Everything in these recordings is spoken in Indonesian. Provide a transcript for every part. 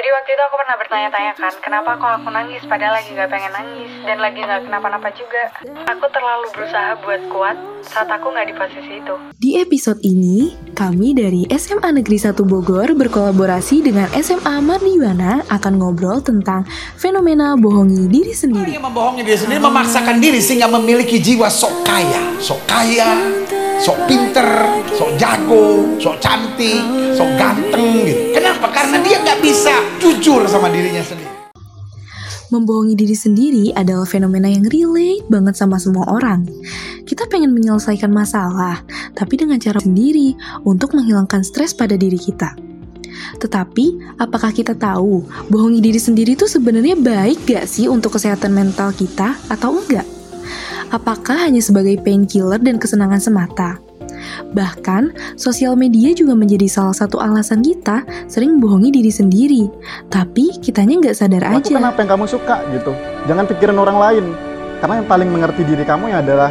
Jadi waktu itu aku pernah bertanya-tanya kan, kenapa kok aku nangis padahal lagi gak pengen nangis dan lagi gak kenapa-napa juga. Aku terlalu berusaha buat kuat saat aku gak di posisi itu. Di episode ini, kami dari SMA Negeri 1 Bogor berkolaborasi dengan SMA Mardiwana akan ngobrol tentang fenomena bohongi diri sendiri. Yang membohongi diri sendiri memaksakan diri sehingga memiliki jiwa sok kaya, sok kaya, sok pinter, sok jago, sok cantik, sok ganteng gitu. Kenapa? Karena dia nggak bisa jujur sama dirinya sendiri. Membohongi diri sendiri adalah fenomena yang relate banget sama semua orang. Kita pengen menyelesaikan masalah, tapi dengan cara sendiri untuk menghilangkan stres pada diri kita. Tetapi, apakah kita tahu bohongi diri sendiri itu sebenarnya baik gak sih untuk kesehatan mental kita atau enggak? Apakah hanya sebagai painkiller dan kesenangan semata? Bahkan, sosial media juga menjadi salah satu alasan kita sering bohongi diri sendiri. Tapi, kitanya nggak sadar aja. Lakukan apa yang kamu suka gitu. Jangan pikirin orang lain. Karena yang paling mengerti diri kamu ya adalah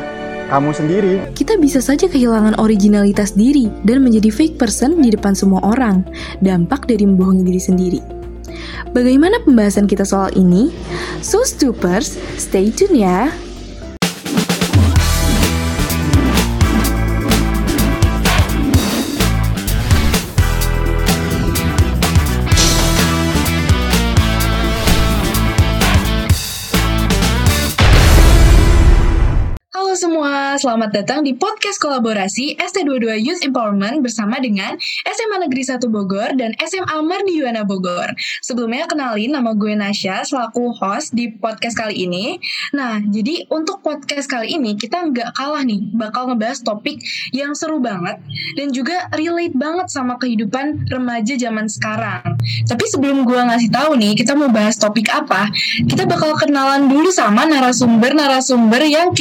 kamu sendiri. Kita bisa saja kehilangan originalitas diri dan menjadi fake person di depan semua orang. Dampak dari membohongi diri sendiri. Bagaimana pembahasan kita soal ini? So, Stupers, stay tune ya! Selamat datang di podcast kolaborasi ST22 Youth Empowerment bersama dengan SMA Negeri 1 Bogor dan SMA Mardiwana Bogor. Sebelumnya kenalin nama gue Nasya selaku host di podcast kali ini. Nah, jadi untuk podcast kali ini kita nggak kalah nih, bakal ngebahas topik yang seru banget dan juga relate banget sama kehidupan remaja zaman sekarang. Tapi sebelum gue ngasih tahu nih, kita mau bahas topik apa, kita bakal kenalan dulu sama narasumber-narasumber yang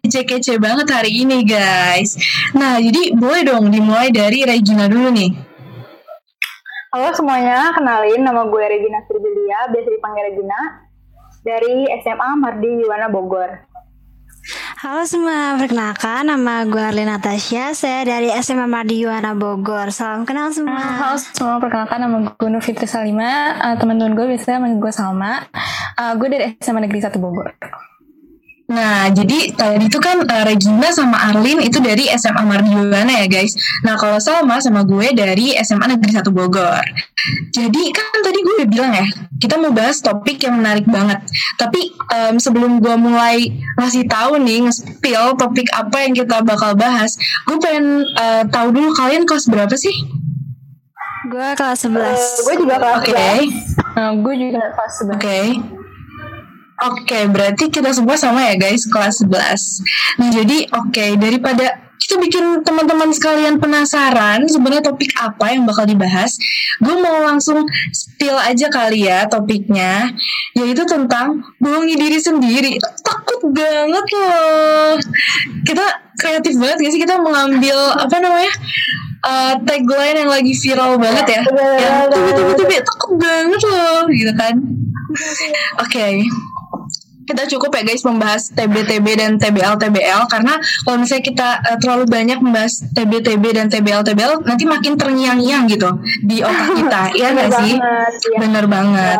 kece-kece banget hari ini guys. Nah jadi boleh dong dimulai dari Regina dulu nih. Halo semuanya, kenalin nama gue Regina Sirbilia, biasa dipanggil Regina, dari SMA Mardi Yuwana Bogor. Halo semua, perkenalkan nama gue Arlene Natasha, saya dari SMA Mardi Yuwana Bogor. Salam kenal semua. Halo semua, perkenalkan nama gue Nur Fitri Salima, uh, teman-teman gue biasanya manggil gue Salma. Uh, gue dari SMA Negeri 1 Bogor. Nah, jadi tadi itu kan uh, Regina sama Arlin itu dari SMA Mardiwana ya guys. Nah, kalau Salma sama gue dari SMA Negeri 1 Bogor. Jadi kan tadi gue udah bilang ya, kita mau bahas topik yang menarik banget. Tapi um, sebelum gue mulai ngasih tahu nih, nge-spill topik apa yang kita bakal bahas, gue pengen uh, tahu dulu kalian kelas berapa sih? Gue kelas 11. Uh, gue juga kelas Oke. Okay. Uh, gue juga kelas 11. Oke. Okay. Oke, okay, berarti kita semua sama ya guys, kelas 11. Nah, jadi oke, okay, daripada kita bikin teman-teman sekalian penasaran sebenarnya topik apa yang bakal dibahas, gue mau langsung spill aja kali ya topiknya, yaitu tentang bohongi diri sendiri. Takut banget loh. Kita kreatif banget gak sih kita mengambil apa namanya? Uh, tagline yang lagi viral banget ya, yang tuh takut banget loh, gitu kan? Oke, okay kita cukup ya guys membahas TB-TB dan TBL-TBL karena kalau misalnya kita uh, terlalu banyak membahas TB-TB dan TBL-TBL nanti makin terngiang-ngiang gitu di otak kita. Iya nggak sih? banget, ya. bener banget.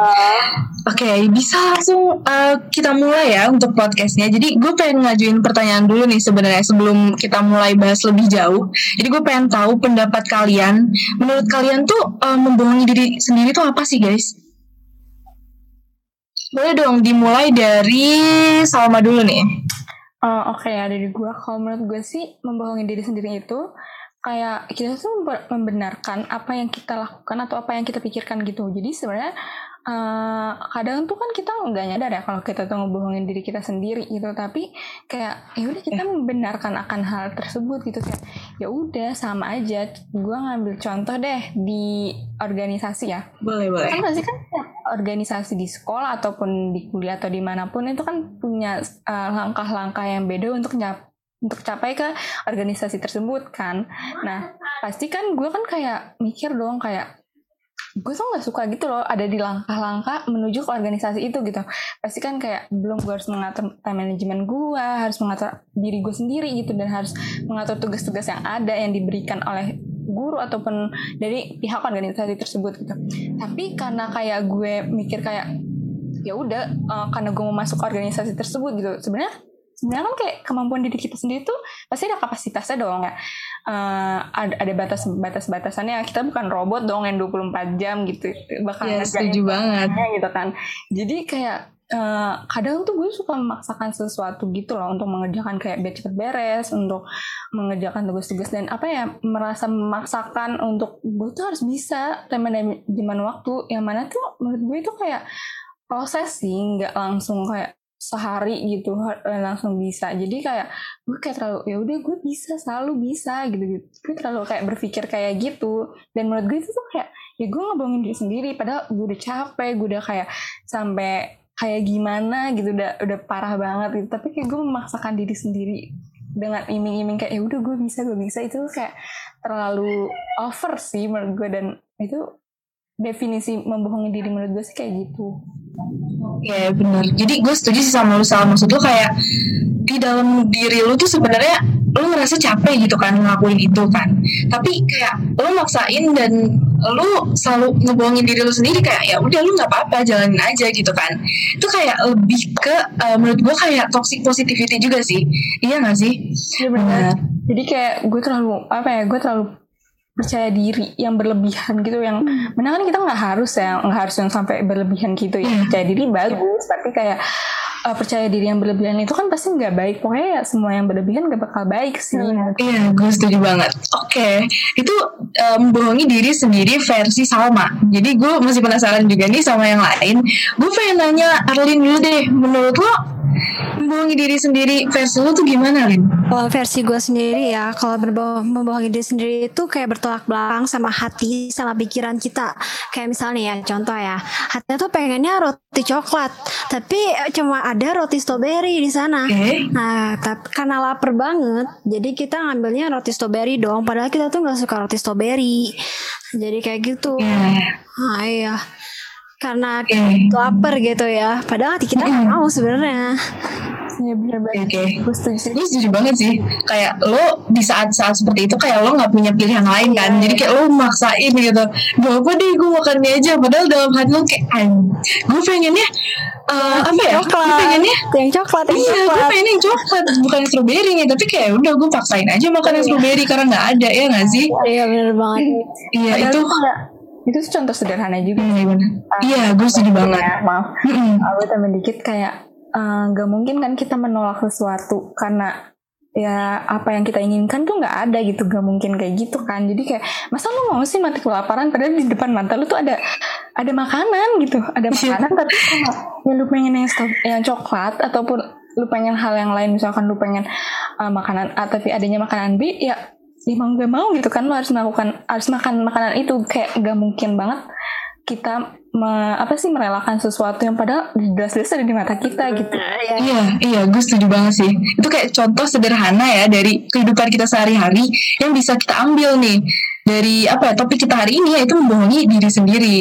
Oke okay, bisa langsung uh, kita mulai ya untuk podcastnya. Jadi gue pengen ngajuin pertanyaan dulu nih sebenarnya sebelum kita mulai bahas lebih jauh. Jadi gue pengen tahu pendapat kalian. Menurut kalian tuh uh, membohongi diri sendiri tuh apa sih guys boleh dong dimulai dari Salma dulu nih. Uh, Oke okay, ya dari gue, kalau menurut gue sih membohongi diri sendiri itu kayak kita tuh membenarkan apa yang kita lakukan atau apa yang kita pikirkan gitu. Jadi sebenarnya uh, kadang tuh kan kita nggak nyadar ya kalau kita tuh ngebohongin diri kita sendiri gitu. Tapi kayak ya udah kita membenarkan akan hal tersebut gitu. Kayak ya udah sama aja. Gue ngambil contoh deh di organisasi ya. Boleh boleh. Kan pasti kan organisasi di sekolah ataupun di kuliah atau di mana pun itu kan punya langkah-langkah uh, yang beda untuk nyap untuk capai ke organisasi tersebut kan. Nah pasti kan gue kan kayak mikir dong kayak gue tuh nggak suka gitu loh ada di langkah-langkah menuju ke organisasi itu gitu. Pasti kan kayak belum gue harus mengatur time management gue harus mengatur diri gue sendiri gitu dan harus mengatur tugas-tugas yang ada yang diberikan oleh guru ataupun dari pihak organisasi tersebut gitu. Tapi karena kayak gue mikir kayak ya udah uh, karena gue mau masuk organisasi tersebut gitu sebenarnya sebenarnya kan kayak kemampuan diri kita sendiri tuh pasti ada kapasitasnya dong ya uh, ada ada batas batas batasannya kita bukan robot dong yang 24 jam gitu bakal Ya, setuju banget. gitu kan. Jadi kayak uh, kadang tuh gue suka memaksakan sesuatu gitu loh untuk mengerjakan kayak biar cepet beres untuk mengerjakan tugas-tugas dan apa ya merasa memaksakan untuk gue tuh harus bisa tema zaman waktu. Yang mana tuh menurut gue itu kayak proses sih nggak langsung kayak sehari gitu eh, langsung bisa. Jadi kayak gue kayak terlalu ya udah gue bisa selalu bisa gitu gitu. Gue terlalu kayak berpikir kayak gitu. Dan menurut gue itu tuh kayak ya gue ngebohongin diri sendiri padahal gue udah capek gue udah kayak sampai kayak gimana gitu udah udah parah banget gitu. Tapi kayak gue memaksakan diri sendiri dengan iming-iming kayak ya udah gue bisa gue bisa. Itu kayak terlalu over sih menurut gue. Dan itu definisi membohongi diri menurut gue sih kayak gitu Iya benar. Jadi gue setuju sih sama lu Sal. Maksud lu kayak di dalam diri lu tuh sebenarnya lu ngerasa capek gitu kan ngelakuin itu kan. Tapi kayak lu maksain dan lu selalu ngebohongin diri lu sendiri kayak ya udah lu nggak apa-apa jalanin aja gitu kan. Itu kayak lebih ke eh, menurut gue kayak toxic positivity juga sih. Iya gak sih? Iya benar. Jadi kayak gue terlalu apa ya? Gue terlalu percaya diri yang berlebihan gitu yang mana kan kita nggak harus ya nggak harus yang sampai berlebihan gitu ya Iya. percaya diri bagus tapi kayak uh, percaya diri yang berlebihan itu kan pasti nggak baik pokoknya ya semua yang berlebihan nggak bakal baik sih Iya, gue setuju banget. Oke, itu eh, membohongi diri sendiri versi Salma. Jadi gue masih penasaran juga nih sama yang lain. Gue pengen nanya Arlin dulu deh. Menurut lo membohongi diri sendiri versi lo tuh gimana, Lin? Kalau versi gue sendiri ya, kalau berbohong, membohongi diri sendiri itu kayak bertolak belakang sama hati, sama pikiran kita. Kayak misalnya ya, contoh ya, hatinya tuh pengennya roti coklat, tapi cuma ada roti strawberry di sana. Oke. Nah, tapi karena lapar banget, jadi kita ngambilnya roti strawberry dong. Padahal kita tuh nggak suka roti strawberry. Jadi kayak gitu. Iya. Ah iya. Karena Oke. lapar gitu ya. Padahal hati kita nggak mau sebenarnya. ya benar banget Oke. gue setuju Gue banget sih. Kayak lo di saat-saat seperti itu kayak lo nggak punya pilihan lain kan. Jadi kayak lo maksain gitu. Gak apa deh gue makan ini aja. Padahal dalam hati lo kayak gue pengennya eh, apa ya? Gue Coklat. pengennya Yang coklat, yang Iya, gue pengen yang coklat bukan yang strawberry nih. Tapi kayak udah gue paksain aja makan yang strawberry karena nggak ada ya nggak sih? Iya bener banget. Iya itu. Itu contoh sederhana juga Hmm, gimana? Iya, gue setuju banget. Ya, maaf Mm-mm. aku tambahin dikit kayak eh, nggak mungkin kan kita menolak sesuatu karena ya apa yang kita inginkan tuh nggak ada gitu nggak mungkin kayak gitu kan jadi kayak masa lu mau sih mati kelaparan padahal di depan mata lu tuh ada ada makanan gitu ada makanan tapi kalau ya lu pengen yang, stro- yang coklat ataupun lu pengen hal yang lain misalkan lu pengen eh, makanan A tapi adanya makanan B ya ya mau gak mau gitu. Kan lu harus melakukan harus makan makanan itu. Kayak gak mungkin banget kita me- apa sih merelakan sesuatu yang padahal jelas-jelas ada di mata kita gitu. Iya, iya, gue setuju banget sih. Itu kayak contoh sederhana ya dari kehidupan kita sehari-hari yang bisa kita ambil nih dari apa ya topik kita hari ini yaitu membohongi diri sendiri.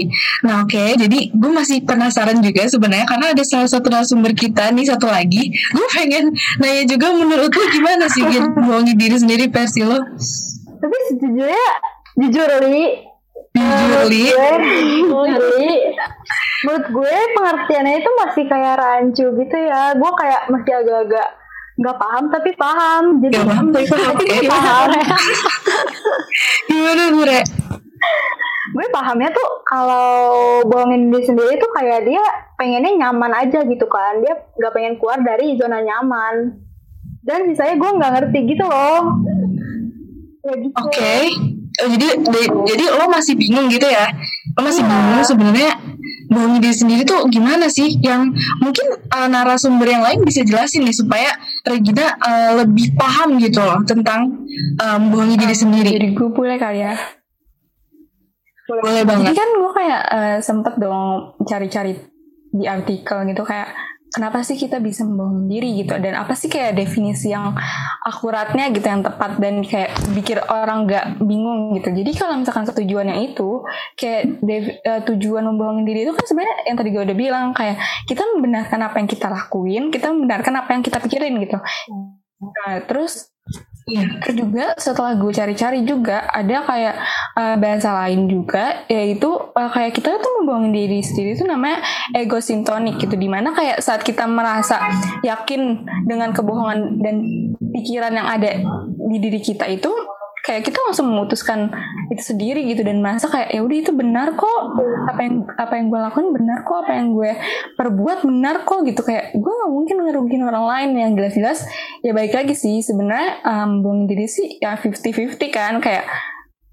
Nah oke, jadi gue masih penasaran juga sebenarnya karena ada salah satu narasumber kita nih satu lagi. Gue pengen nanya juga menurut lo gimana sih Gin, membohongi diri sendiri versi lo? Tapi sejujurnya jujur li Jujur Li. gue Li menurut gue pengertiannya itu masih kayak rancu gitu ya gue kayak masih agak-agak nggak paham tapi paham jadi Gak paham tapi paham. Oke. paham Gimana gue gue pahamnya tuh kalau bohongin diri sendiri tuh kayak dia pengennya nyaman aja gitu kan dia nggak pengen keluar dari zona nyaman dan sisanya gue nggak ngerti gitu loh ya gitu Oke. Oh, jadi de- jadi lo masih bingung gitu ya? Lo masih Iya. bingung sebenarnya bohongi diri sendiri tuh gimana sih? Yang mungkin uh, narasumber yang lain bisa jelasin nih supaya Regina uh, lebih paham gitu loh tentang um, bohongi diri sendiri. jadi gue boleh kali ya Boleh Jadi banget. kan gue kayak eh, sempet dong cari-cari di artikel gitu kayak kenapa sih kita bisa membohongi diri gitu dan apa sih kayak definisi yang akuratnya gitu yang tepat dan kayak bikin orang nggak bingung gitu. Jadi kalau misalkan tujuannya itu kayak dev- eh, tujuan membohongi diri itu kan sebenarnya yang tadi gue udah bilang kayak kita membenarkan apa yang kita lakuin, kita membenarkan apa yang kita pikirin gitu. Nah, terus Iya. Juga setelah gue cari-cari juga ada kayak eh, bahasa lain juga yaitu eh, kayak kita tuh membohongin diri sendiri itu namanya ego sintonik gitu di mana kayak saat kita merasa yakin dengan kebohongan dan pikiran yang ada di diri kita itu kayak kita langsung memutuskan itu sendiri gitu. Dan merasa kayak ya udah itu benar kok. Apa yang apa yang gue lakukan benar kok. Apa yang gue perbuat benar kok. Gitu. Kayak gue gak mungkin ngerugiin orang lain. Yang jelas-jelas ya baik lagi sih. Sebenarnya um, buang diri sih ya 50-50 kan. Kayak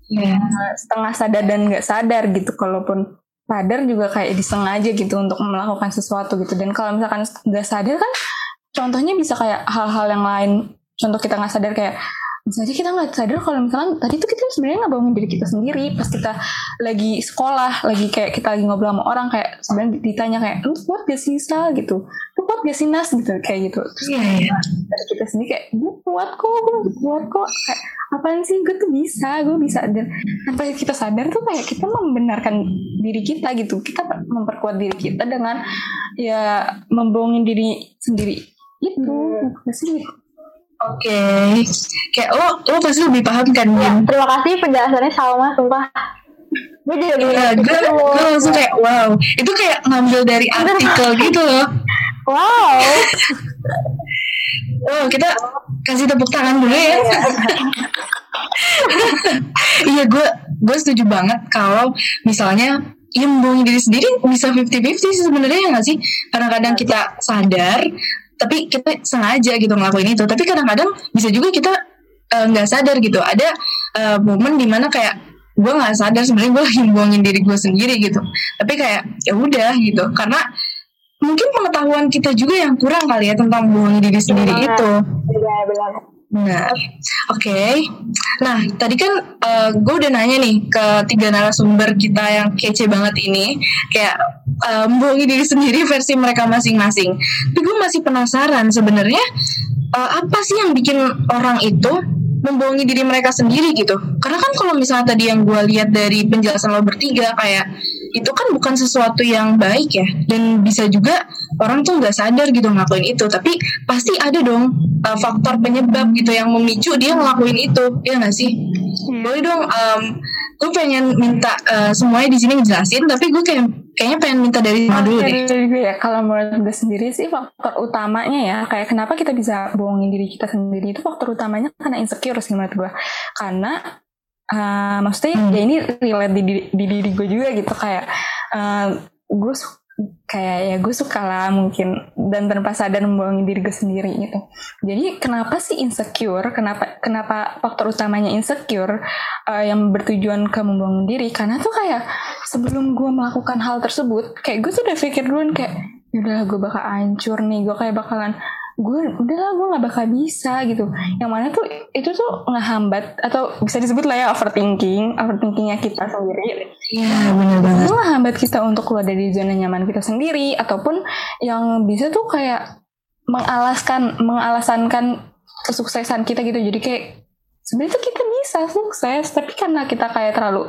Iya. uh, setengah sadar dan nggak sadar gitu. Kalaupun sadar juga kayak disengaja gitu untuk melakukan sesuatu gitu. Dan kalau misalkan nggak sadar kan contohnya bisa kayak hal-hal yang lain. Contoh kita nggak sadar kayak misalnya kita nggak sadar kalau misalkan tadi tuh kita sebenarnya nggak bangun diri kita sendiri pas kita lagi sekolah lagi kayak kita lagi ngobrol sama orang kayak sebenarnya ditanya kayak lu kuat gak sih Sal gitu. Lu kuat gak sih Nas? gitu kayak gitu. Terus Iya, iya. dari kita sendiri kayak gue kuat kok gue kuat kok. Kayak apaan sih? Gue tuh bisa gue bisa. Dan tanpa kita sadar tuh kayak kita membenarkan diri kita gitu. Kita memperkuat diri kita dengan ya membohongin diri sendiri. Itu Apa sih Oke. Kayak lo lo pasti lebih paham kan, Ya, terima kasih penjelasannya Salma, sumpah. Gue jadi Iya, ngerti gue gue langsung kayak wow. Itu kayak ngambil dari artikel gitu loh. Wow. Oh, kita kasih tepuk tangan dulu ya. Iya, gue gue setuju banget kalau misalnya ya membohongi diri sendiri bisa 50-50 sih sebenarnya ya nggak sih? Kadang-kadang kita sadar, tapi kita sengaja gitu ngelakuin itu. Tapi kadang-kadang bisa juga kita eh, nggak sadar gitu. Ada eh, momen di mana kayak gue nggak sadar sebenarnya gue lagi membohongin diri gue sendiri gitu. Tapi kayak ya udah gitu, karena mungkin pengetahuan kita juga yang kurang kali ya tentang membohongi diri sendiri Benar. itu. Benar, benar. Oke. Nah, tadi kan gue udah nanya nih ke tiga narasumber kita yang kece banget ini, kayak membohongi diri sendiri versi mereka masing-masing. Tapi gue masih penasaran sebenarnya eh, apa sih yang bikin orang itu membohongi diri mereka sendiri gitu? Karena kan kalau misalnya tadi yang gue lihat dari penjelasan lo bertiga kayak itu kan bukan sesuatu yang baik ya. Dan bisa juga orang tuh nggak sadar gitu ngelakuin itu. Tapi pasti ada dong uh, faktor penyebab gitu yang memicu dia ngelakuin itu. Ya nggak sih? Boleh dong um, gue pengen minta uh, semuanya di sini ngejelasin tapi gue kayak kayaknya pengen minta dari Sama dulu deh ya, kalau menurut gue sendiri sih faktor utamanya ya, kayak kenapa kita bisa bohongin diri kita sendiri itu faktor utamanya karena insecure sih menurut gue. Karena eh, maksudnya Hmm. ya ini relate di, diri- di diri gue juga gitu kayak eh, gue kayak ya gue suka lah mungkin dan tanpa sadar membohongin diri gue sendiri gitu. Jadi kenapa sih insecure? Kenapa kenapa faktor utamanya insecure eh, yang bertujuan ke membohongin diri? Karena tuh kayak sebelum gue melakukan hal tersebut, kayak gue tuh udah pikir duluan kayak udah gue bakal hancur nih, gue kayak bakalan gue udahlah gue nggak bakal bisa gitu. Yang mana tuh itu tuh ngehambat atau bisa disebut lah ya overthinking, overthinkingnya kita sendiri. Iya benar banget. Itu menghambat kita untuk keluar dari zona nyaman kita sendiri ataupun yang bisa tuh kayak mengalaskan mengalasankan kesuksesan kita gitu. Jadi kayak sebenarnya tuh kita bisa sukses tapi karena kita kayak terlalu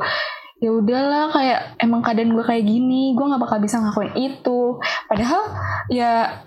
ya udahlah kayak emang keadaan gue kayak gini gue nggak bakal bisa ngelakuin itu. Padahal ya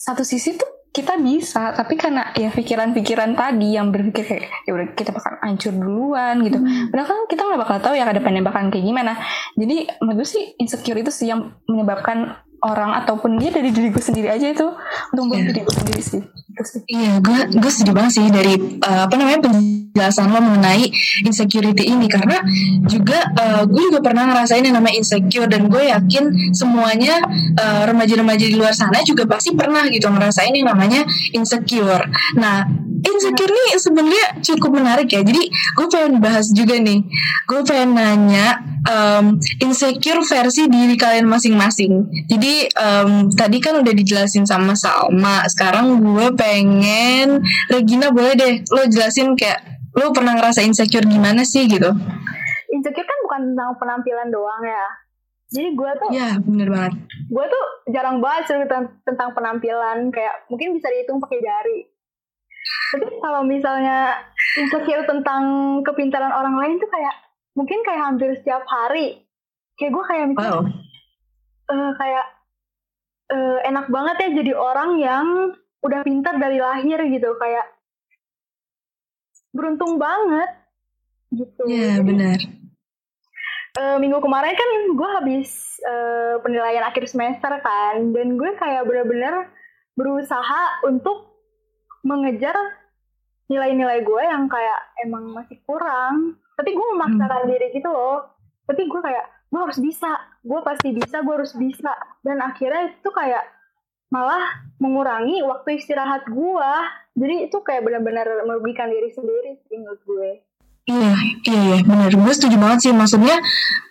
satu sisi tuh kita bisa tapi karena ya pikiran-pikiran tadi yang berpikir kayak ya udah kita bakal hancur duluan gitu. Padahal kan kita nggak bakal tahu ya ke depannya bakalan kayak gimana. Jadi menurut gue sih insecure itu sih yang menyebabkan orang ataupun dia dari diri gue sendiri aja itu untuk Iya. diri gue sendiri sih itu sih Iya, gue gue setuju banget sih dari uh, apa namanya penjelasan lo mengenai insecurity ini karena juga uh, gue juga pernah ngerasain yang namanya insecure dan gue yakin semuanya uh, remaja-remaja di luar sana juga pasti pernah gitu ngerasain yang namanya insecure. Nah, insecure nih sebenarnya cukup menarik ya. Jadi gue pengen bahas juga nih. Gue pengen nanya um, insecure versi diri kalian masing-masing. Jadi um, tadi kan udah dijelasin sama Salma. Sekarang gue pengen Regina boleh deh lo jelasin kayak lo pernah ngerasa insecure gimana sih gitu? Insecure kan bukan tentang penampilan doang ya. Jadi gue tuh Ya bener banget. gue tuh jarang banget cerita tentang penampilan kayak mungkin bisa dihitung pakai jari tapi kalau misalnya insecure tentang kepintaran orang lain tuh kayak mungkin kayak hampir setiap hari kayak gue kayak misalnya Wow. eh, kayak eh, enak banget ya jadi orang yang udah pintar dari lahir gitu kayak beruntung banget gitu. Iya benar. Eh, minggu kemarin kan gue habis eh, penilaian akhir semester kan dan gue kayak bener-bener berusaha untuk mengejar nilai-nilai gue yang kayak emang masih kurang. Tapi gue memaksakan diri gitu loh. Tapi gue kayak gue harus bisa. Gue pasti bisa gue harus bisa. Dan akhirnya itu kayak malah mengurangi waktu istirahat gue jadi itu kayak benar-benar merugikan diri sendiri sih menurut gue Iya, iya, iya, benar. Gue setuju banget sih. Maksudnya,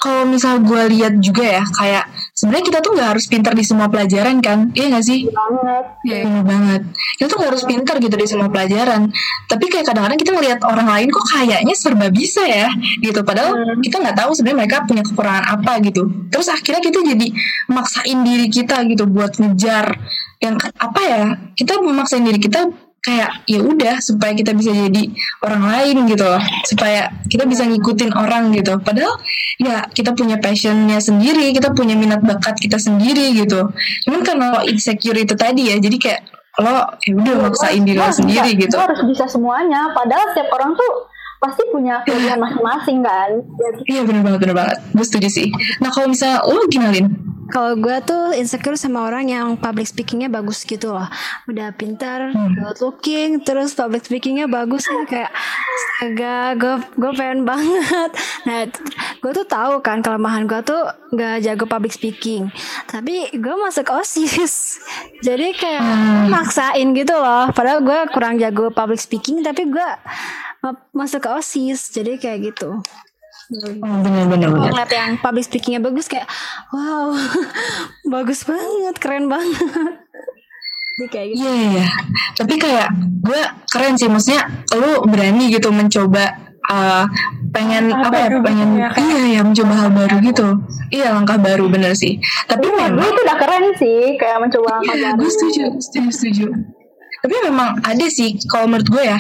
kalau misal gue lihat juga ya, kayak sebenarnya kita tuh nggak harus pintar di semua pelajaran kan? Iya nggak sih? banget Iya, benar banget. Kita tuh nggak harus pintar gitu di semua pelajaran. Tapi kayak kadang-kadang kita ngelihat orang lain kok kayaknya serba bisa ya, gitu. Padahal kita nggak tahu sebenarnya mereka punya kekurangan apa gitu. Terus akhirnya kita jadi maksain diri kita gitu buat ngejar yang apa ya? Kita memaksain diri kita kayak ya udah supaya kita bisa jadi orang lain gitu loh. Supaya kita bisa ngikutin orang gitu. Padahal ya kita punya passionnya sendiri kita punya minat bakat kita sendiri gitu. Cuman karena lo insecure itu tadi ya jadi kayak lo ya udah maksain diri lo sendiri bisa, gitu. lo harus bisa semuanya. Padahal setiap orang tuh pasti punya kelebihan masing-masing kan? Jadi, iya bener banget bener banget. Gue setuju sih. Nah kalau misalnya lo gimana Lin? Kalau gue tuh insecure sama orang yang public speakingnya bagus gitu loh. Udah pintar, good looking, terus public speakingnya bagus nih Kayak astaga gue, gue pengen banget. Nah gue tuh tahu kan kelemahan gue tuh gak jago public speaking. Tapi gue masuk OSIS Jadi kayak maksain gitu loh. Padahal gue kurang jago public speaking Tapi gue masuk ke OSIS Jadi kayak gitu Oh, bener bener Kalau bener ngeliat yang public speakingnya bagus kayak wow bagus banget keren banget kayak gitu Iya iya. Tapi kayak gue keren sih maksudnya lu berani gitu mencoba uh, pengen Hal apa ya baru pengen gitu ya, kayak- iya ya mencoba hal baru gitu. Iya langkah baru bener sih. Tapi gue memang itu udah keren sih kayak mencoba langkah Iya, baru gue setuju, setuju, setuju. Tapi memang ada sih, kalau menurut gue ya,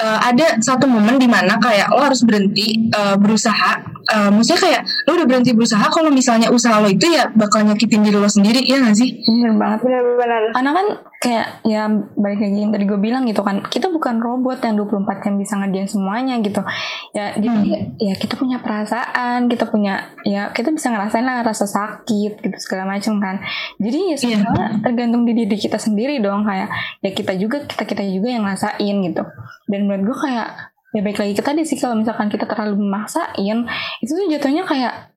eh, ada satu momen di mana kayak lo harus berhenti eh, berusaha. Eh, maksudnya kayak lo udah berhenti berusaha, kalau misalnya usaha lo itu ya bakal nyakitin diri lo sendiri, iya gak sih? bener banget. Benar-benar karena kan kayak ya balik lagi yang tadi gue bilang gitu kan kita bukan robot yang 24 jam bisa ngerjain semuanya gitu. Ya jadi ya kita punya perasaan kita punya ya kita bisa ngerasain lah rasa sakit gitu segala macam kan. Jadi ya Iya. semua tergantung di diri kita sendiri dong kayak ya kita juga kita kita juga yang ngerasain gitu. Dan menurut gue kayak ya baik lagi ke tadi sih kalau misalkan kita terlalu memaksain itu tuh jatuhnya kayak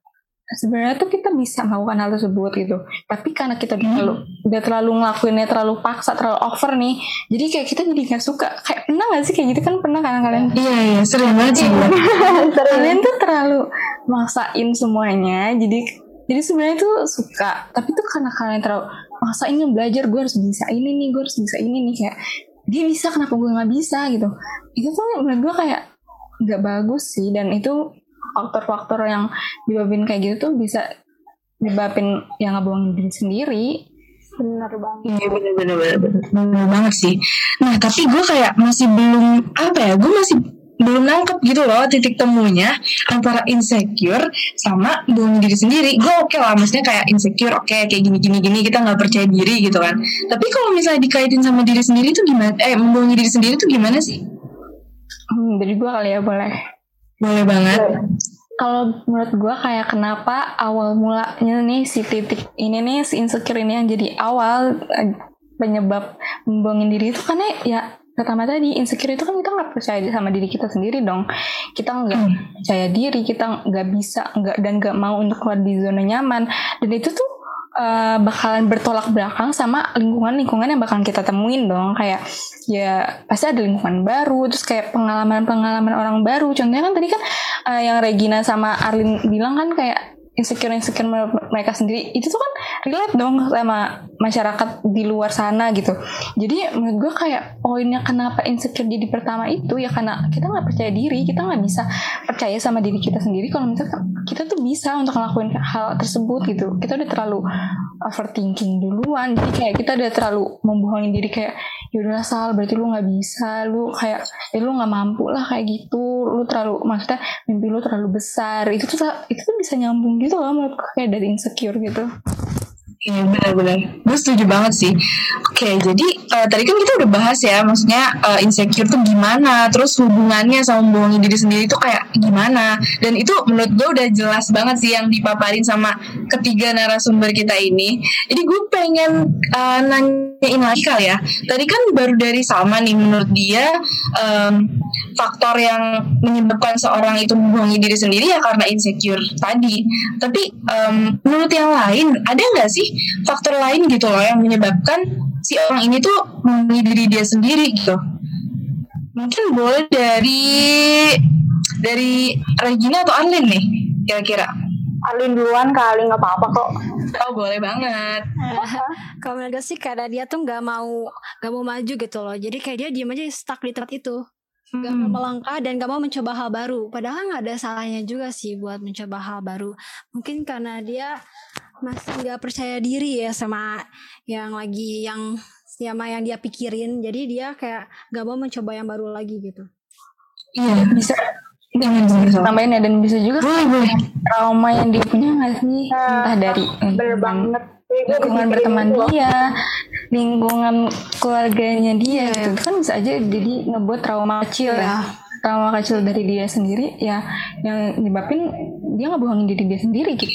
sebenarnya tuh kita bisa melakukan hal tersebut gitu. Tapi karena kita udah terlalu udah terlalu ngelakuinnya terlalu paksa terlalu over nih jadi kayak kita jadi nggak suka. Kayak pernah nggak sih kayak gitu? Kan pernah kan kalian? Iya, iya, sering banget sih. Gue. kalian tuh terlalu maksain semuanya jadi jadi sebenarnya tuh suka. Tapi tuh karena kalian terlalu maksain belajar gue harus bisa ini nih gue harus bisa ini nih kayak dia bisa kenapa gue nggak bisa gitu itu tuh menurut gue kayak nggak bagus sih dan itu faktor-faktor yang nyebabin kayak gitu tuh bisa nyebabin yang ngebohongin diri sendiri benar banget Iya bener bener bener bener Bener banget sih. Nah tapi gue kayak masih belum apa ya? Gue masih belum nangkep gitu loh titik temunya antara insecure sama bohongin diri sendiri. Gue oke lah, maksudnya kayak insecure oke kayak gini gini gini kita nggak percaya diri gitu kan. Tapi kalau misalnya dikaitin sama diri sendiri tuh gimana? Eh membohongi diri sendiri tuh gimana sih? hmm, dari gue kali ya boleh Boleh banget. kalau menurut gue kayak kenapa awal mulanya nih si titik ini nih si insecure ini yang jadi awal eh, penyebab membohongin diri itu karena ya pertama tadi insecure itu kan kita nggak percaya sama diri kita sendiri dong. Kita nggak percaya diri kita nggak bisa nggak dan nggak mau untuk keluar di zona nyaman. Dan itu tuh eh, bakalan bertolak belakang sama lingkungan-lingkungan yang bakalan kita temuin dong. Kayak ya pasti ada lingkungan baru terus kayak pengalaman-pengalaman orang baru. Contohnya kan tadi kan eh, yang Regina sama Arlin bilang kan kayak insecure insecure mereka sendiri itu tuh kan relate dong sama masyarakat di luar sana gitu. Jadi menurut gue kayak poinnya kenapa insecure jadi pertama itu ya karena kita nggak percaya diri kita nggak bisa percaya sama diri kita sendiri. Kalau misalkan kita tuh bisa untuk ngelakuin hal tersebut gitu. Kita udah terlalu overthinking duluan jadi kayak kita udah terlalu membohongin diri kayak yaudah sal berarti lu nggak bisa lu kayak ya lu nggak mampu lah kayak gitu. Lu terlalu maksudnya mimpi lu terlalu besar. Itu tuh itu tuh bisa nyambung gitu loh kayak dari insecure gitu Iya benar-benar, gue setuju banget sih. Oke, jadi uh, tadi kan kita udah bahas ya, maksudnya uh, insecure tuh gimana, terus hubungannya sama membohongi diri sendiri itu kayak gimana, dan itu menurut gue udah jelas banget sih yang dipaparin sama ketiga narasumber kita ini. Jadi gue pengen uh, nanyain lagi kali ya, tadi kan baru dari Salma nih, menurut dia um, faktor yang menyebabkan seorang itu membohongi diri sendiri ya karena insecure tadi. Tapi um, menurut yang lain, ada nggak sih faktor lain gitu loh yang menyebabkan si orang ini tuh memilih diri dia sendiri gitu. Mungkin boleh dari dari Regina atau Arlin nih kira-kira. Arlin duluan kali nggak apa-apa kok. Oh boleh banget. Kalau menurut sih karena dia tuh nggak mau nggak mau maju gitu loh. Jadi kayak dia diem aja stuck di tempat itu. Gak mau Hmm. melangkah dan gak mau mencoba hal baru. Padahal nggak ada salahnya juga sih buat mencoba hal baru. Mungkin karena dia masih nggak percaya diri ya sama yang lagi yang sama yang dia pikirin. Jadi dia kayak gak mau mencoba yang baru lagi gitu. Iya. bisa tambahin ya dan bisa juga Boleh boleh. trauma yang dia punya nggak sih entah dari Bener lingkungan- banget. Berteman gitu dia lingkungan keluarganya dia itu kan bisa aja jadi ngebuat trauma kecil ya trauma kecil dari dia sendiri ya yang nyebabin dia ngebohongin diri dia sendiri gitu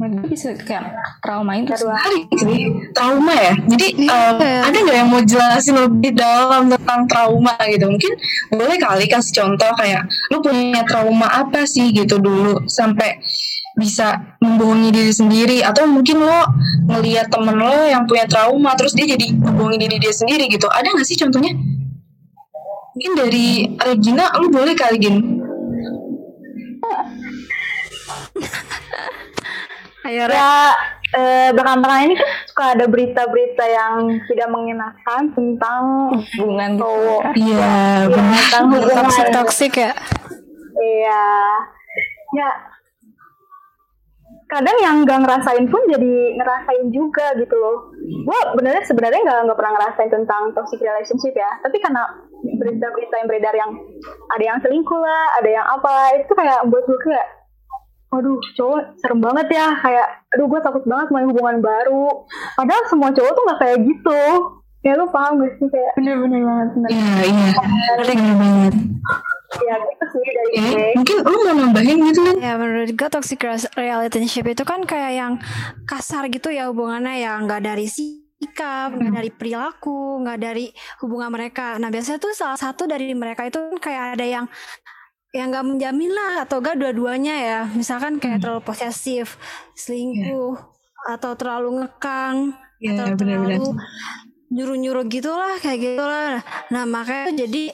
menurut gue bisa kayak traumain terus Menarik sih trauma ya. Jadi um, ada nggak yang mau jelasin lebih dalam tentang trauma gitu? Mungkin boleh kali kasih contoh kayak lu punya trauma apa sih gitu dulu sampai bisa membohongi diri sendiri atau mungkin lo ngelihat temen lo yang punya trauma terus dia jadi membohongi diri dia sendiri gitu. Ada nggak sih contohnya? Mungkin dari Regina, lu boleh kali Gin. Ayo. Ya eh, belakangan ini kan suka ada berita-berita yang tidak mengenakan tentang hubungan gitu cowok. ya. Iya, Ya, tentang hubungan. toxic toxic ya. Iya. Ya. Kadang yang nggak ngerasain pun jadi ngerasain juga gitu loh. Gue benernya sebenarnya nggak nggak pernah ngerasain tentang toxic relationship ya. Tapi karena berita-berita yang beredar yang ada yang selingkuh lah, ada yang apa, itu kayak buat gue kayak, waduh cowok serem banget ya. Kayak, aduh gue takut banget main hubungan baru. Padahal semua cowok tuh nggak kayak gitu. Ya lu paham gak sih kayak, bener-bener banget bener. Iya, iya. Banget. ya gitu sih dari Eh, gue. mungkin lu mau nambahin gitu kan? Ya menurut gue toxic relationship itu kan kayak yang kasar gitu ya hubungannya ya nggak dari sikap, nggak dari perilaku, nggak dari hubungan mereka. Nah biasanya tuh salah satu dari mereka itu kan kayak ada yang yang nggak menjamin lah atau enggak dua-duanya ya. Misalkan kayak terlalu posesif, selingkuh, atau terlalu ngekang, Iya, atau benar-benar. terlalu nyuruh-nyuruh gitulah kayak gitulah. Nah makanya jadi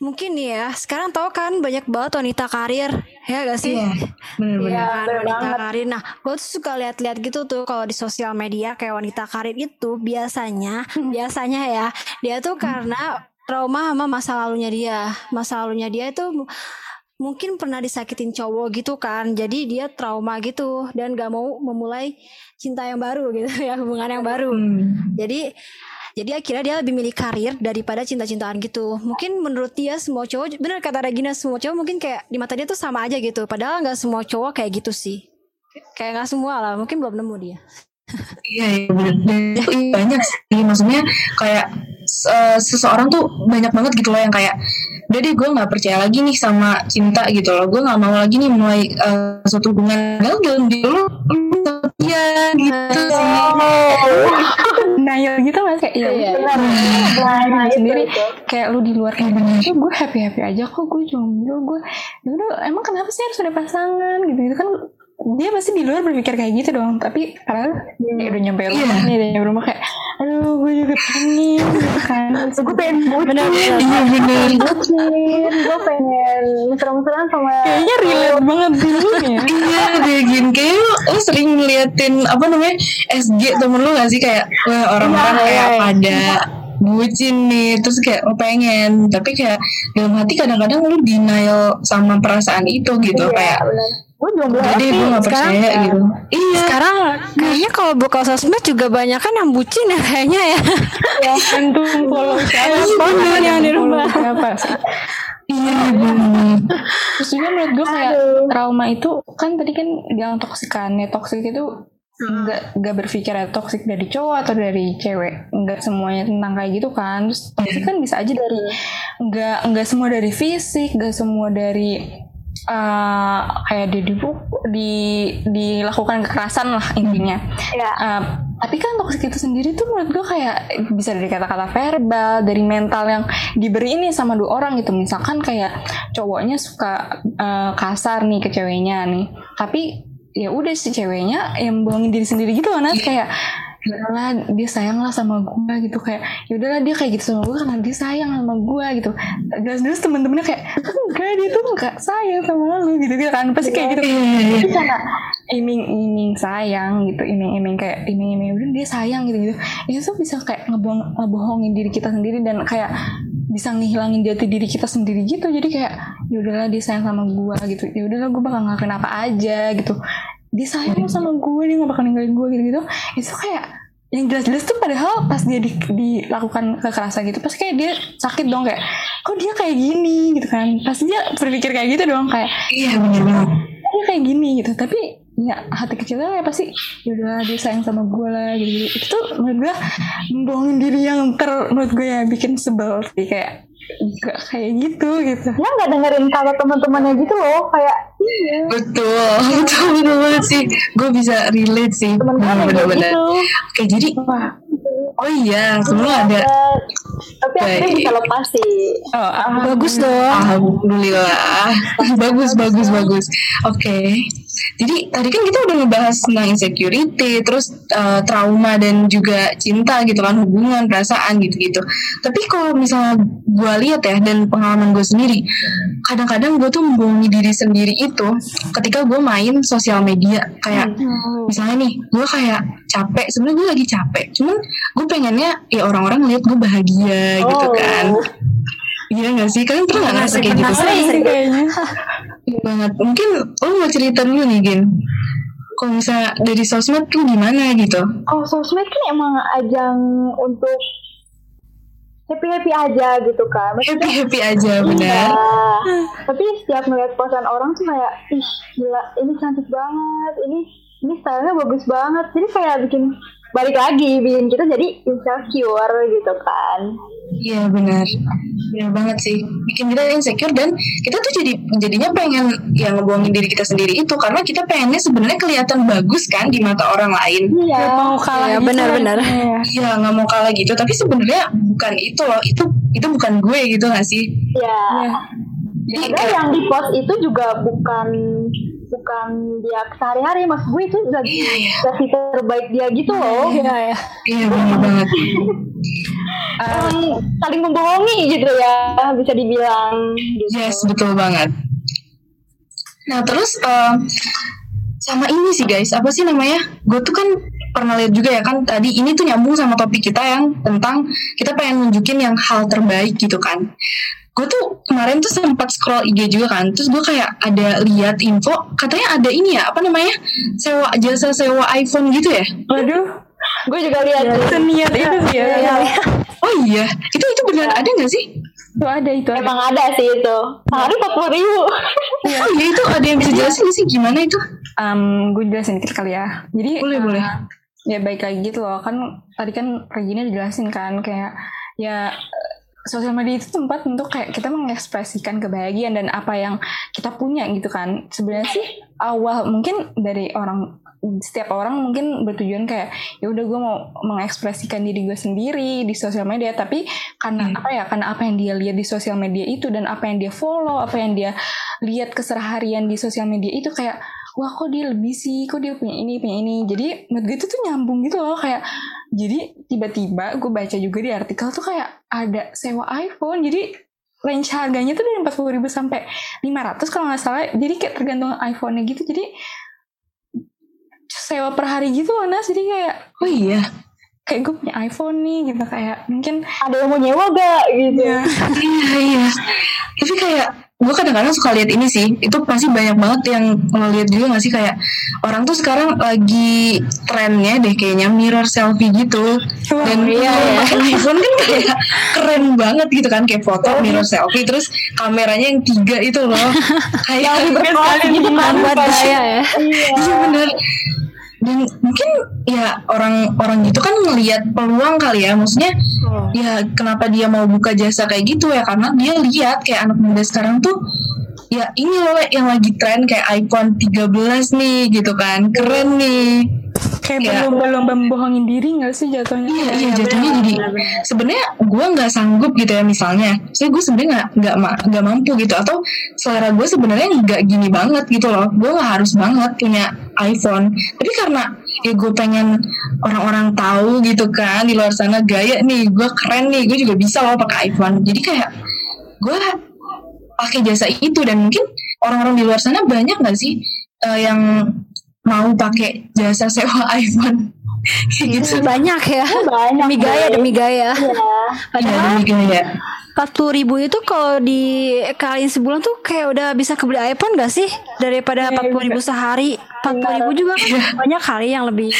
mungkin nih ya sekarang tau kan banyak banget wanita karir ya gak sih? Iya, bener-bener. Iya kan bener wanita banget. karir. Nah, gue tuh suka lihat-lihat gitu tuh kalau di sosial media kayak wanita karir itu biasanya, biasanya ya dia tuh karena trauma sama masa lalunya dia. Masa lalunya dia itu mungkin pernah disakitin cowok gitu kan. Jadi dia trauma gitu dan gak mau memulai cinta yang baru gitu ya, hubungan yang baru. Hmm. Jadi jadi akhirnya dia lebih milih karir daripada cinta-cintaan gitu. Mungkin menurut dia semua cowok, bener kata Regina semua cowok mungkin kayak di mata dia tuh sama aja gitu. Padahal nggak semua cowok kayak gitu sih. Kayak nggak semua lah, mungkin belum nemu dia. Iya, iya bener. Banyak sih, maksudnya kayak seseorang tuh banyak banget gitu loh yang kayak udah deh gue nggak percaya lagi nih sama cinta gitu loh. Gue nggak mau lagi nih mulai eh, suatu hubungan. Padahal dalam diri lu setia gitu. Sih denial gitu gak sih? Kayak iya. Benar. Nah, Nah, itu, sendiri kayak lu di luar kayak gitu gue happy happy aja kok gue jomblo gue ya udah emang kenapa sih harus ada pasangan gitu? Gitu kan dia pasti di luar berpikir kayak gitu dong tapi padahal ya udah nyampe rumah nih udah nyampe rumah kayak aduh gue juga pengen gitu kan gue pengen iya bener bucin, gue pengen mesra-mesraan sama kayaknya relate banget dulu ya. Iya deh Gin. Kayaknya lo, lo sering ngeliatin Apa namanya SG temen lo gak sih? Kayak wah, orang-orang Iya, kayak pada Bucin nih. Terus kayak lo pengen. Tapi kayak Dalam hati kadang-kadang lo denial Sama perasaan itu gitu Kayak gue jomblo Jadi gue gak sekarang- percaya gitu. Iya. Sekarang kayaknya kalau buka sosmed juga banyak kan yang bucin ya kayaknya ya. gantung follow siapa? Follow yang di rumah. siapa sih? Iya bener. terus juga menurut gue kayak trauma itu kan tadi kan bilang toksik kan ya toksik itu nggak nggak berpikirnya toxic dari cowok atau dari cewek. Nggak semuanya tentang kayak gitu kan. Terus toxic kan bisa aja dari nggak nggak semua dari fisik nggak semua dari eh, kayak di, di dilakukan kekerasan lah intinya. Ya. Uh, tapi kan toxic itu sendiri tuh menurut gue kayak bisa dari kata-kata verbal, dari mental yang diberi ini sama dua orang gitu. Misalkan kayak cowoknya suka uh, kasar nih ke ceweknya nih, tapi ya udah si ceweknya yang bohongin diri sendiri gitu loh Nat kayak ya udahlah dia sayang lah sama gue gitu. Kayak ya udahlah dia kayak gitu sama gue karena dia sayang sama gue gitu. Jelas-jelas temen-temennya kayak enggak dia tuh enggak sayang sama lu gitu gitu kan. Pasti kayak gitu. Tapi karena iming-iming sayang gitu. Iming-iming kayak iming-iming udah dia sayang gitu gitu. Itu tuh bisa kayak ngebohong, ngebohongin diri kita sendiri dan kayak bisa ngehilangin jati diri kita sendiri gitu. Jadi kayak ya udahlah dia sayang sama gue gitu. Ya udahlah gue bakal ngelakuin apa aja gitu. Dia sayang sama gue dia gak bakal ninggalin gue gitu gitu itu kayak yang jelas-jelas tuh padahal pas dia di- dilakukan kekerasan gitu pasti kayak dia sakit dong kayak kok dia kayak gini? gitu kan. Pasti dia berpikir kayak gitu dong kayak Iya banget. dia kayak gini? gitu. Tapi ya hati kecilnya kayak pasti yaudah dia sayang sama gue lah gitu, itu tuh menurut gue membohongin diri yang ter menurut gue ya bikin sebel sih kayak gak kayak gitu gitu Dia nggak dengerin kata teman-temannya gitu loh, kayak iya. Betul, betul, betul banget sih. Gue bisa relate sih. Temen Bener-bener. gitu. Oke, jadi oh iya, sebelumnya ada Tapi akhirnya bisa lepas sih. oh Bagus dong. Alhamdulillah. bagus, bagus, bagus. Oke. Jadi tadi kan kita udah ngebahas tentang insecurity, terus eh, trauma dan juga cinta gitu kan, hubungan, perasaan gitu-gitu. Tapi kalau misalnya gue lihat ya dan pengalaman gue sendiri, kadang-kadang gue tuh membohongi diri sendiri itu ketika gue main sosial media kayak misalnya nih gue kayak capek sebenarnya gue lagi capek cuman gue pengennya ya orang-orang lihat gue bahagia gitu Oh. kan Iya gak sih? Kalian pernah gak ngerasa kayak gitu? sih kayaknya banget. Mungkin lo mau cerita dulu nih, Gin. Kalau misalnya dari sosmed tuh gimana gitu? Oh, sosmed kan emang ajang untuk happy-happy aja gitu kan. Maksudnya, Happy-happy aja, Iya. benar? Tapi setiap ngeliat posan orang tuh kayak, ih gila, ini cantik banget, ini ini stylenya bagus banget. Jadi kayak bikin balik lagi, bikin kita jadi insecure gitu kan. Iya benar. Benar banget sih. Bikin kita insecure dan kita tuh jadi jadinya pengen ya ngebohongin diri kita sendiri itu karena kita pengennya sebenarnya kelihatan bagus kan di mata orang lain. Iya. Gak mau kalah Iya, gitu benar-benar. rasanya. Iya nggak mau kalah gitu. Tapi sebenarnya bukan itu loh. Itu itu bukan gue gitu gak sih? Iya. Iya. Jadi kayak- yang di post itu juga bukan bukan dia sehari-hari mas gue itu lagi versi terbaik dia gitu loh Iya ya. Iya benar banget. Emang saling membohongi gitu ya bisa dibilang gitu. Yes, betul banget. Nah, terus eh, sama ini sih guys, apa sih namanya? Gue tuh kan pernah lihat juga ya kan tadi ini tuh nyambung sama topik kita yang tentang kita pengen nunjukin yang hal terbaik gitu kan. Gue tuh kemarin tuh sempat scroll IG juga kan, terus gue kayak ada lihat info katanya ada ini ya apa namanya sewa jasa sewa iPhone gitu ya? Waduh, gue juga lihat seniat itu sih ya. Iya. Oh iya, itu itu benar ada nggak sih? Itu ada, itu ada. emang ada sih itu sehari empat puluh ribu Oh iya itu ada yang bisa jelasin nggak sih gimana itu? um, gue jelasin dikit kali ya. Jadi Boleh, uh, boleh. Ya baik lagi gitu loh. Kan tadi kan Regina dijelasin kan kayak ya sosial media itu tempat untuk kayak kita mengekspresikan kebahagiaan dan apa yang kita punya gitu kan. Sebenarnya sih awal mungkin dari orang setiap orang mungkin bertujuan kayak ya udah gue mau mengekspresikan diri gue sendiri di sosial media. Tapi karena apa ya karena apa yang dia lihat di sosial media itu dan apa yang dia follow apa yang dia lihat keseharian di sosial media itu kayak wah kok dia lebih sih? Kok dia punya ini punya ini? Jadi menurut gue itu tuh nyambung gitu loh kayak jadi tiba-tiba gue baca juga di artikel tuh kayak ada sewa iPhone jadi range harganya tuh dari 40 ribu sampai 500 kalau nggak salah. Jadi kayak tergantung iPhone-nya gitu. Jadi sewa per hari gitu loh Nas jadi kayak Oh iya. kayak gue punya iPhone nih gitu kayak mungkin ada yang mau nyewa gak gitu ya Iya iya. Tapi kayak gue kadang-kadang suka lihat ini sih. Itu pasti banyak banget yang ngeliat juga gak sih kayak orang tuh sekarang lagi trennya deh kayaknya mirror selfie gitu. Dan iya, iya. pakai iPhone kan kayak keren banget gitu kan kayak foto mirror selfie terus kameranya yang tiga itu loh. kayak berkelas gitu kan Buat gaya ya. iya Iya bener. Dan mungkin ya orang-orang gitu kan ngelihat peluang kali ya. Maksudnya ya kenapa dia mau buka jasa kayak gitu ya? Karena dia lihat kayak anak muda sekarang tuh ya ini loh yang lagi tren kayak iPhone 13 nih gitu kan. Keren nih. Kayak Ya. berlomba-lomba membohongin diri gak sih jatuhnya? Iya, iya jatuhnya jadi sebenarnya gue nggak sanggup gitu ya misalnya, saya gue sebenarnya nggak nggak ma- nggak mampu gitu. Atau selera gue sebenarnya nggak gini banget gitu loh, gue nggak harus banget punya iPhone, tapi karena ya gue pengen orang-orang tahu gitu kan di luar sana gaya nih, gue keren nih, gue juga bisa loh pakai iPhone, jadi kayak gue pakai jasa itu dan mungkin orang-orang di luar sana banyak nggak sih eh, yang mau pakai jasa sewa iPhone? Kayak gitu. Banyak ya. Banyak demi gaya demi gaya. Iya. padahal Iya, demi gaya. Empat puluh ribu itu kalau dikaliin sebulan tuh kayak udah bisa kebeli iPhone gak sih? Daripada empat puluh ribu sehari. empat puluh ribu juga kan banyak kali yang lebih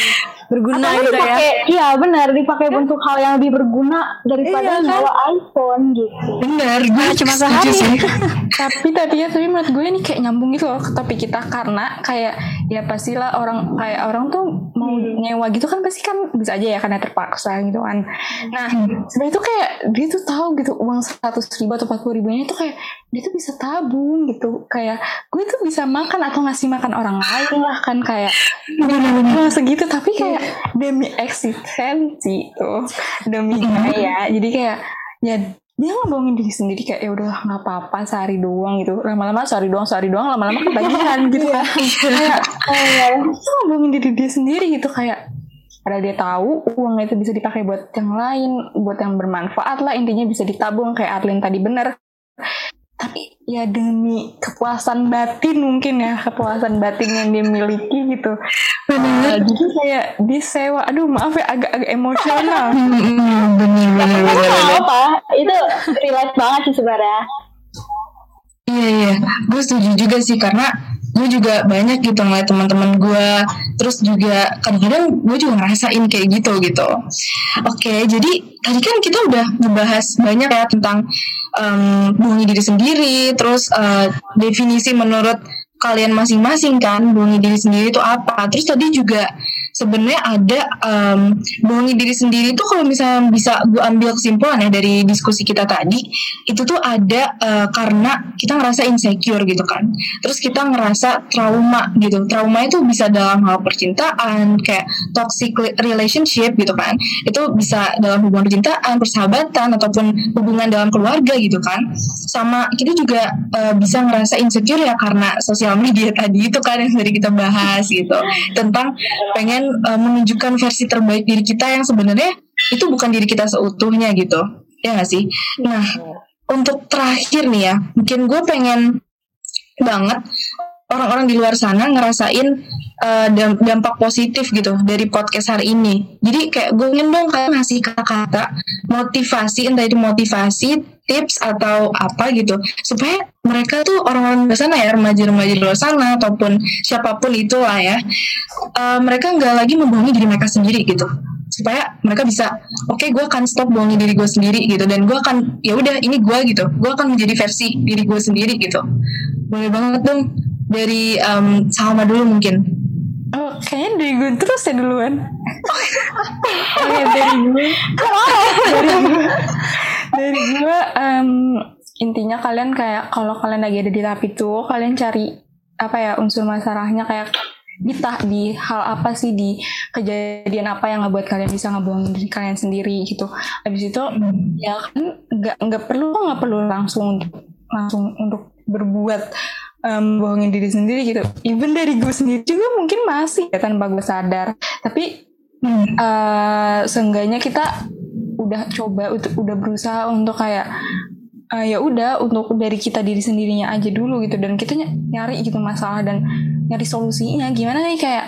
berguna Atau gitu ya. dipakai, iya benar dipakai untuk hal yang lebih berguna daripada Iya, kan? nyawa iPhone gitu. Bener, gue cuma sehari. sih. tapi tapi ya tapi menurut gue ini kayak nyambung gitu loh ke topik kita karena kayak ya pastilah orang kayak orang tuh mau nyewa gitu kan pasti kan bisa aja ya karena terpaksa gitu kan. Nah sebenarnya tuh kayak dia tuh tahu gitu uang seratus ribu atau empat puluh ribunya tuh kayak dia tuh bisa tabung gitu. Kayak gue tuh bisa makan atau ngasih makan orang lain lah kan kayak uang segitu. Tapi kayak demi eksistensi tuh demi gaya jadi kayak ya dia ngomongin diri sendiri kayak ya udah nggak apa-apa sehari doang gitu. Lama-lama sehari doang sehari doang lama-lama kebagian gitu kan. kayak dia ngomongin diri dia sendiri gitu. Kayak padahal dia tahu uangnya itu bisa dipakai buat yang lain buat yang bermanfaat lah intinya bisa ditabung kayak Arlin tadi bener tapi ya demi kepuasan batin mungkin ya kepuasan batin yang dia miliki gitu Nah, jadi kayak disewa aduh maaf ya agak-agak emosional Bener, bener, nggak bener. apa itu relate banget sih sebenarnya. Iya, iya. Gue setuju juga sih karena gue juga banyak gitu ngeliat teman-teman gue. Terus juga kadang-kadang gue juga ngerasain kayak gitu gitu. Oke jadi tadi kan kita udah ngebahas banyak ya tentang um, bohongi diri sendiri terus eh, definisi menurut kalian masing-masing kan bohongi diri sendiri itu apa. Terus tadi juga sebenarnya ada um, bohongi diri sendiri itu kalau misalnya bisa gue ambil kesimpulan ya dari diskusi kita tadi itu tuh ada eh, karena kita ngerasa insecure gitu kan. Terus kita ngerasa trauma gitu. Trauma itu bisa dalam hal percintaan kayak toxic relationship gitu kan. Itu bisa dalam hubungan percintaan persahabatan ataupun hubungan dalam keluarga gitu kan. Sama kita juga eh, bisa ngerasa insecure ya karena sosial media tadi itu kan yang tadi kita bahas gitu. Tentang pengen eh, menunjukkan versi terbaik diri kita yang sebenarnya itu bukan diri kita seutuhnya gitu. Ya gak sih? Nah untuk terakhir nih ya mungkin gue pengen banget orang-orang di luar sana ngerasain dam- dampak positif gitu dari podcast hari ini. Jadi kayak gue ingin dong kalian ngasih kata-kata motivasi, entah itu motivasi, tips atau apa gitu, supaya mereka tuh orang-orang di sana ya remaja-remaja di luar sana ataupun siapa pun itulah ya, eh, mereka nggak lagi membohongi diri mereka sendiri gitu. Supaya mereka bisa oke gue akan stop bohongin diri gue sendiri gitu. Dan gue akan ya udah ini gue gitu. Gue akan menjadi versi diri gue sendiri gitu. Boleh banget dong dari um, Salma dulu mungkin Oh, kayaknya dari gue terus ya duluan. Oke, dari gue. dari gue. Dari gue, em, intinya kalian kayak kalau kalian lagi ada di tahap itu, kalian cari apa ya unsur masalahnya kayak di tah- di hal apa sih di kejadian apa yang ngebuat kalian bisa ngebohongin diri kalian sendiri gitu. Habis itu ya kan nggak nggak perlu nggak perlu langsung langsung untuk berbuat em, bohongin diri sendiri gitu. Even dari gue sendiri juga mungkin masih ya tanpa gue sadar. Tapi eh seenggaknya kita udah coba udah berusaha untuk kayak eh, ya udah untuk dari kita diri sendirinya aja dulu gitu dan kita ny- nyari gitu masalah dan nyari solusinya gimana nih kayak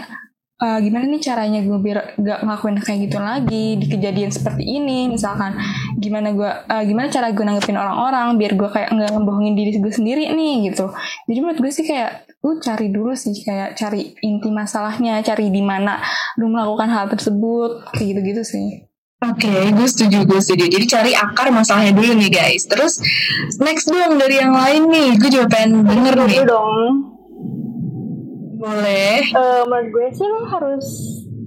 eh, gimana nih caranya gue biar gak ngelakuin kayak gitu lagi di kejadian seperti ini misalkan gimana gue eh, gimana cara gue nanggepin orang-orang biar gue kayak nggak ngebohongin diri gue sendiri nih gitu jadi menurut gue sih kayak lu cari dulu sih kayak cari inti masalahnya cari di mana lu melakukan hal tersebut kayak gitu-gitu sih Oke, gue setuju, gue setuju. Jadi cari akar masalahnya dulu nih guys. Terus next dong dari yang lain nih, gue juga pengen denger nih. Dong. Boleh. Eh, menurut gue sih lo harus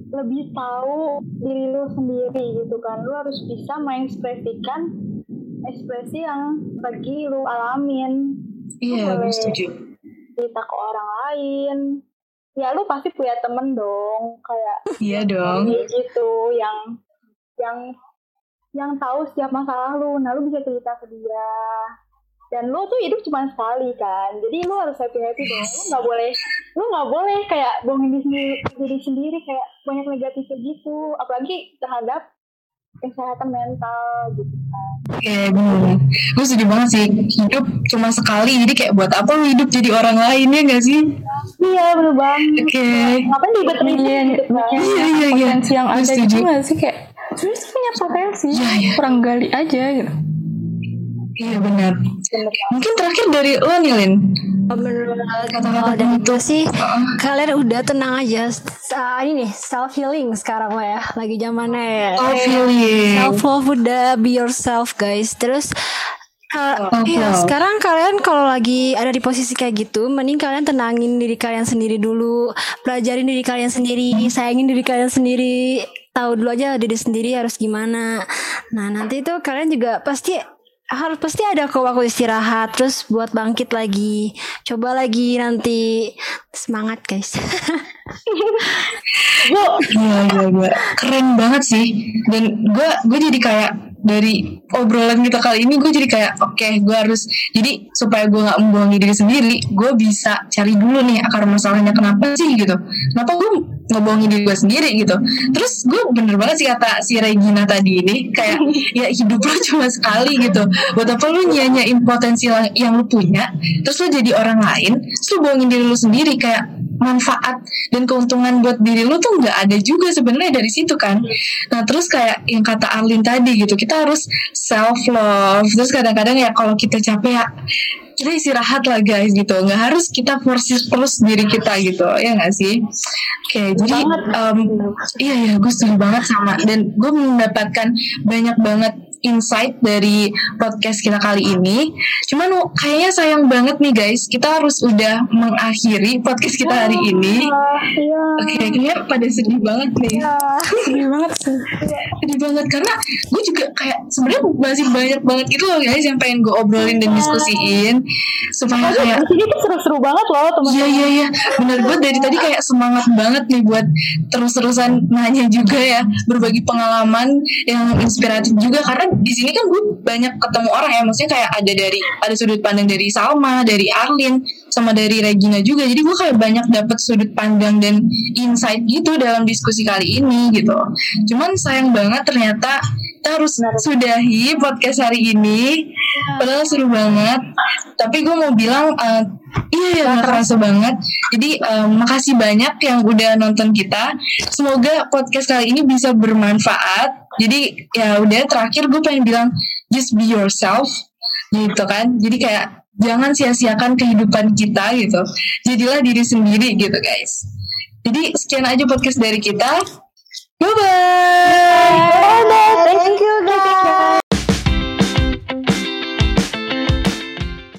lebih tahu diri lo sendiri gitu kan lo harus bisa mengekspresikan ekspresi yang lagi lo alamin Iya, gue Boleh. setuju. cerita ke orang lain ya lu pasti punya temen dong kayak Iya dong. kayak gitu yang yang yang tahu setiap masalah lu nah lu bisa cerita ke dia dan lu tuh hidup cuma sekali kan jadi lu harus happy happy dong lu nggak boleh lu nggak boleh kayak bohongin diri sendiri, diri sendiri kayak banyak negatifnya gitu apalagi terhadap kesehatan mental gitu kan Oke, bener. Gue setuju banget sih. Hidup cuma sekali, jadi kayak buat apa hidup jadi orang lain ya gak sih? iya bener banget Oke. ngapain ribet-ribet Iya, gitu kan Iya, iya, iya. potensi yang ada gitu gak sih kayak sebenarnya tuh punya potensi Iya, iya. kurang gali aja gitu Iya benar. Mungkin terakhir dari lo nih, Lin. menurut Kata-kata dari penutup. gue sih Heeh. kalian udah tenang aja Sa- ini nih self healing sekarang mah ya lagi zamannya ya Oh, feeling. self love udah be yourself guys terus ka- Self iya, sekarang kalian kalau lagi ada di posisi kayak gitu mending kalian tenangin diri kalian sendiri dulu pelajarin diri kalian sendiri sayangin diri kalian sendiri tahu dulu aja diri sendiri harus gimana nah nanti itu kalian juga pasti harus pasti ada kok waktu istirahat terus buat bangkit lagi coba lagi nanti semangat guys Gila, gila, gila. Keren banget sih. Dan gue gue jadi kayak dari obrolan kita kali ini gue jadi kayak oke gue harus jadi supaya gue nggak membohongi diri sendiri gue bisa cari dulu nih akar masalahnya kenapa sih gitu kenapa gue ngebohongin diri gue sendiri gitu. Terus gue bener banget sih kata si Regina tadi ini kayak ya hidup lo cuma sekali gitu. Buat apa lu nyanyain potensi yang, lu punya terus lu jadi orang lain terus lu bohongin diri lu sendiri kayak manfaat dan keuntungan buat diri lu tuh nggak ada juga sebenarnya dari situ kan. Nah terus kayak yang kata Arlin tadi gitu. Kita harus self love terus kadang-kadang ya kalau kita capek ya kita istirahat lah guys gitu. Nggak harus kita force terus diri kita gitu ya nggak sih? Oke jadi em, iya iya gue setuju banget sama dan gue mendapatkan banyak banget insight dari podcast kita kali ini. Cuman oh, kayaknya sayang banget nih guys, kita harus udah mengakhiri podcast kita hari ini. Iya. Oke, kayaknya pada sedih banget nih. sedih banget sih Sedih banget karena gue juga kayak sebenarnya masih banyak banget itu loh guys yang pengen gue obrolin dan diskusiin supaya kayak Di sini tuh seru-seru banget loh teman. Iya iya iya benar gue dari tadi kayak semangat banget nih buat terus-terusan nanya juga ya berbagi pengalaman yang inspiratif juga karena di sini kan gue banyak ketemu orang ya. Maksudnya kayak ada dari ada sudut pandang dari Salma dari Arlin sama dari Regina juga. Jadi gue kayak banyak dapat sudut pandang dan insight gitu dalam diskusi kali ini gitu. Cuman sayang banget ternyata kita harus sudahi podcast hari ini. Padahal seru banget. Tapi gue mau bilang eh, iya ya kerasa banget. Jadi eh, makasih banyak yang udah nonton kita. Semoga podcast kali ini bisa bermanfaat jadi ya udah terakhir gue pengen bilang just be yourself gitu kan. Jadi kayak jangan sia-siakan kehidupan kita gitu. Jadilah diri sendiri gitu guys. Jadi sekian aja podcast dari kita. Bye bye, bye, -bye. thank you guys.